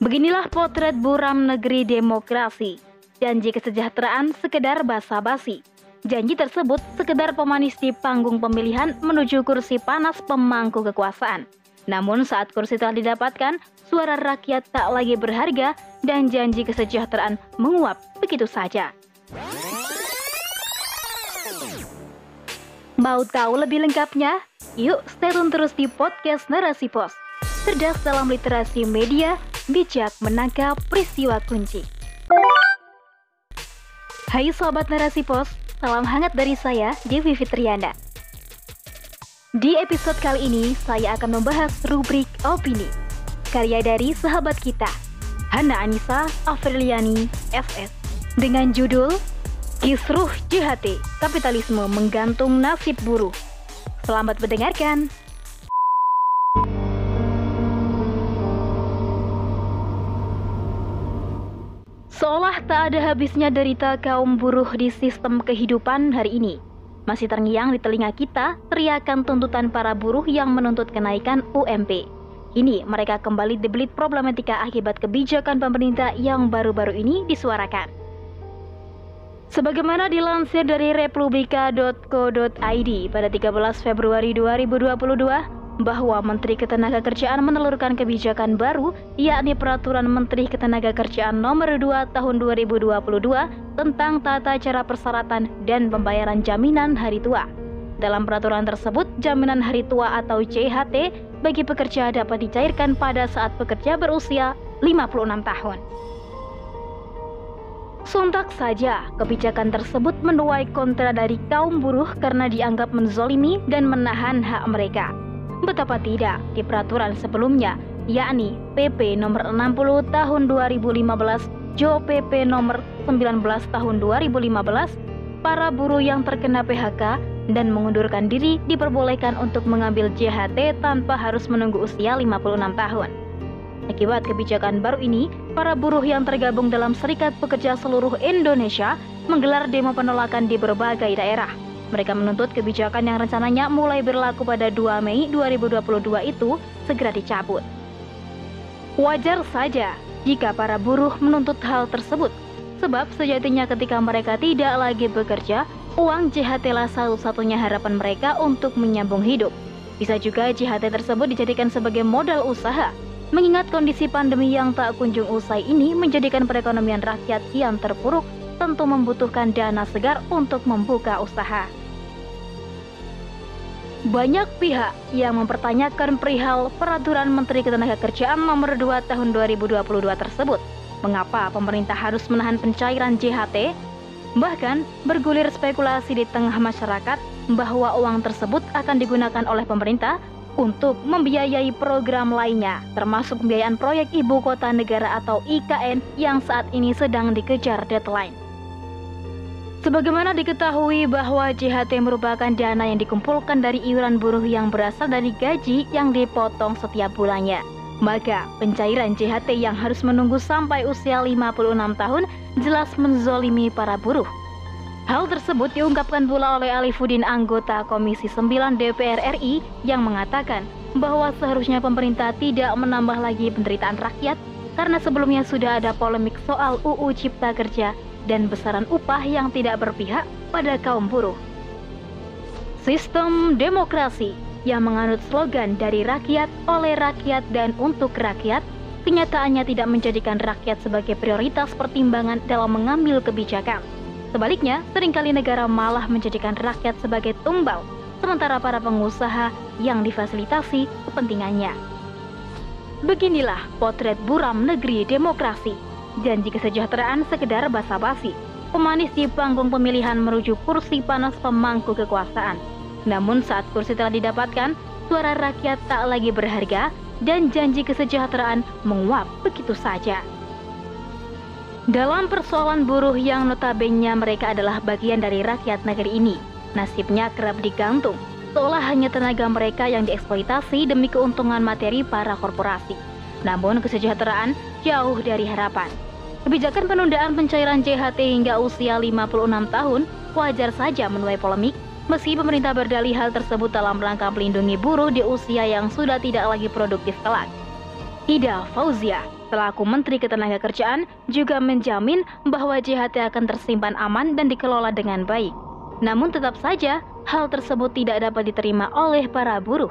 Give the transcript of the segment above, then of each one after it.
Beginilah potret buram negeri demokrasi. Janji kesejahteraan sekedar basa-basi. Janji tersebut sekedar pemanis di panggung pemilihan menuju kursi panas pemangku kekuasaan. Namun saat kursi telah didapatkan, suara rakyat tak lagi berharga dan janji kesejahteraan menguap begitu saja. Mau tahu lebih lengkapnya? Yuk stay tune terus di podcast Narasi Pos. Cerdas dalam literasi media, bijak menangkap peristiwa kunci. Hai Sobat Narasi Pos, salam hangat dari saya, Devi Fitriana. Di episode kali ini, saya akan membahas rubrik opini. Karya dari sahabat kita, Hana Anissa Afriliani, SS. Dengan judul Kisruh JHT, Kapitalisme Menggantung Nasib Buruh. Selamat mendengarkan. Seolah tak ada habisnya derita kaum buruh di sistem kehidupan hari ini. Masih terngiang di telinga kita teriakan tuntutan para buruh yang menuntut kenaikan UMP. Ini mereka kembali dibelit problematika akibat kebijakan pemerintah yang baru-baru ini disuarakan. Sebagaimana dilansir dari republika.co.id pada 13 Februari 2022, bahwa Menteri Ketenagakerjaan menelurkan kebijakan baru, yakni Peraturan Menteri Ketenagakerjaan Nomor 2 Tahun 2022 tentang tata cara persyaratan dan pembayaran jaminan hari tua. Dalam peraturan tersebut, jaminan hari tua atau JHT bagi pekerja dapat dicairkan pada saat pekerja berusia 56 tahun. Sontak saja, kebijakan tersebut menuai kontra dari kaum buruh karena dianggap menzolimi dan menahan hak mereka. Betapa tidak di peraturan sebelumnya, yakni PP nomor 60 tahun 2015, Jo PP nomor 19 tahun 2015, para buruh yang terkena PHK dan mengundurkan diri diperbolehkan untuk mengambil JHT tanpa harus menunggu usia 56 tahun. Akibat kebijakan baru ini, para buruh yang tergabung dalam Serikat Pekerja Seluruh Indonesia menggelar demo penolakan di berbagai daerah. Mereka menuntut kebijakan yang rencananya mulai berlaku pada 2 Mei 2022 itu segera dicabut. Wajar saja jika para buruh menuntut hal tersebut, sebab sejatinya ketika mereka tidak lagi bekerja, uang JHT lah satu-satunya harapan mereka untuk menyambung hidup. Bisa juga JHT tersebut dijadikan sebagai modal usaha, mengingat kondisi pandemi yang tak kunjung usai ini menjadikan perekonomian rakyat yang terpuruk tentu membutuhkan dana segar untuk membuka usaha. Banyak pihak yang mempertanyakan perihal peraturan Menteri Ketenagakerjaan nomor 2 tahun 2022 tersebut. Mengapa pemerintah harus menahan pencairan JHT? Bahkan bergulir spekulasi di tengah masyarakat bahwa uang tersebut akan digunakan oleh pemerintah untuk membiayai program lainnya, termasuk pembiayaan proyek ibu kota negara atau IKN yang saat ini sedang dikejar deadline. Sebagaimana diketahui bahwa JHT merupakan dana yang dikumpulkan dari iuran buruh yang berasal dari gaji yang dipotong setiap bulannya. Maka pencairan JHT yang harus menunggu sampai usia 56 tahun jelas menzolimi para buruh. Hal tersebut diungkapkan pula oleh Alifuddin anggota Komisi 9 DPR RI yang mengatakan bahwa seharusnya pemerintah tidak menambah lagi penderitaan rakyat karena sebelumnya sudah ada polemik soal UU Cipta Kerja dan besaran upah yang tidak berpihak pada kaum buruh. Sistem demokrasi yang menganut slogan dari rakyat, oleh rakyat, dan untuk rakyat, kenyataannya tidak menjadikan rakyat sebagai prioritas pertimbangan dalam mengambil kebijakan. Sebaliknya, sering kali negara malah menjadikan rakyat sebagai tumbal, sementara para pengusaha yang difasilitasi kepentingannya. Beginilah potret buram negeri demokrasi janji kesejahteraan sekedar basa-basi, pemanis di panggung pemilihan merujuk kursi panas pemangku kekuasaan. Namun saat kursi telah didapatkan, suara rakyat tak lagi berharga dan janji kesejahteraan menguap begitu saja. Dalam persoalan buruh yang notabene mereka adalah bagian dari rakyat negeri ini, nasibnya kerap digantung, seolah hanya tenaga mereka yang dieksploitasi demi keuntungan materi para korporasi. Namun kesejahteraan jauh dari harapan. Kebijakan penundaan pencairan JHT hingga usia 56 tahun wajar saja menuai polemik meski pemerintah berdalih hal tersebut dalam rangka melindungi buruh di usia yang sudah tidak lagi produktif kelak. Ida Fauzia, selaku Menteri Ketenagakerjaan, juga menjamin bahwa JHT akan tersimpan aman dan dikelola dengan baik. Namun tetap saja, hal tersebut tidak dapat diterima oleh para buruh.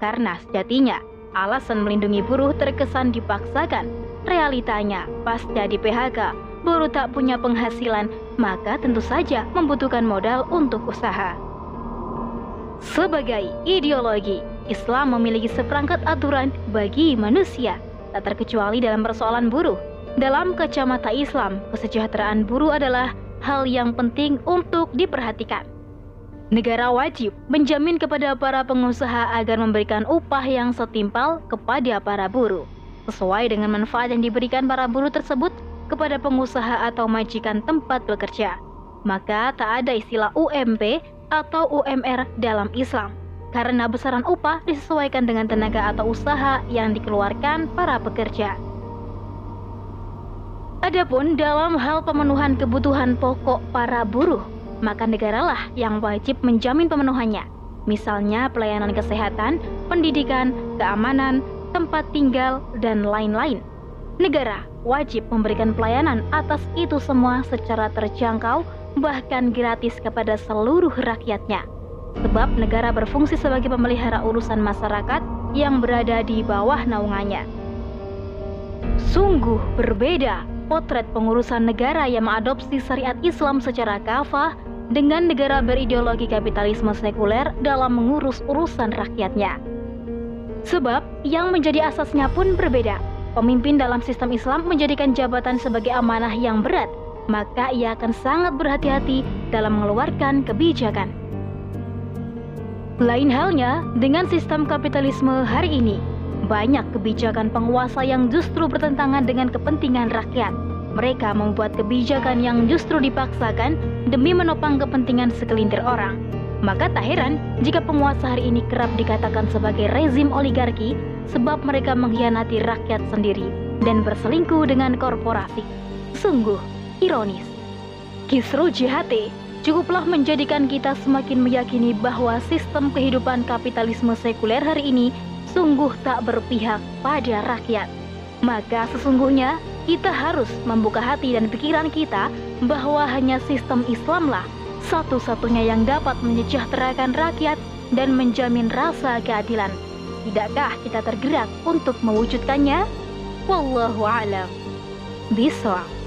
Karena sejatinya, alasan melindungi buruh terkesan dipaksakan. Realitanya, pasca di PHK, buruh tak punya penghasilan, maka tentu saja membutuhkan modal untuk usaha. Sebagai ideologi, Islam memiliki seperangkat aturan bagi manusia, tak terkecuali dalam persoalan buruh. Dalam kacamata Islam, kesejahteraan buruh adalah hal yang penting untuk diperhatikan. Negara wajib menjamin kepada para pengusaha agar memberikan upah yang setimpal kepada para buruh, sesuai dengan manfaat yang diberikan para buruh tersebut kepada pengusaha atau majikan tempat bekerja. Maka tak ada istilah UMP atau UMR dalam Islam, karena besaran upah disesuaikan dengan tenaga atau usaha yang dikeluarkan para pekerja. Adapun dalam hal pemenuhan kebutuhan pokok para buruh, maka negaralah yang wajib menjamin pemenuhannya. Misalnya pelayanan kesehatan, pendidikan, keamanan, tempat tinggal, dan lain-lain. Negara wajib memberikan pelayanan atas itu semua secara terjangkau, bahkan gratis kepada seluruh rakyatnya. Sebab negara berfungsi sebagai pemelihara urusan masyarakat yang berada di bawah naungannya. Sungguh berbeda potret pengurusan negara yang mengadopsi syariat Islam secara kafah dengan negara berideologi kapitalisme sekuler dalam mengurus urusan rakyatnya. Sebab yang menjadi asasnya pun berbeda. Pemimpin dalam sistem Islam menjadikan jabatan sebagai amanah yang berat, maka ia akan sangat berhati-hati dalam mengeluarkan kebijakan. Lain halnya dengan sistem kapitalisme hari ini, banyak kebijakan penguasa yang justru bertentangan dengan kepentingan rakyat. Mereka membuat kebijakan yang justru dipaksakan demi menopang kepentingan segelintir orang. Maka tak heran jika penguasa hari ini kerap dikatakan sebagai rezim oligarki sebab mereka mengkhianati rakyat sendiri dan berselingkuh dengan korporasi. Sungguh ironis. Kisru JHT cukuplah menjadikan kita semakin meyakini bahwa sistem kehidupan kapitalisme sekuler hari ini sungguh tak berpihak pada rakyat. Maka sesungguhnya kita harus membuka hati dan pikiran kita bahwa hanya sistem Islamlah satu-satunya yang dapat menyejahterakan rakyat dan menjamin rasa keadilan. Tidakkah kita tergerak untuk mewujudkannya? Wallahu a'lam. Bismillah.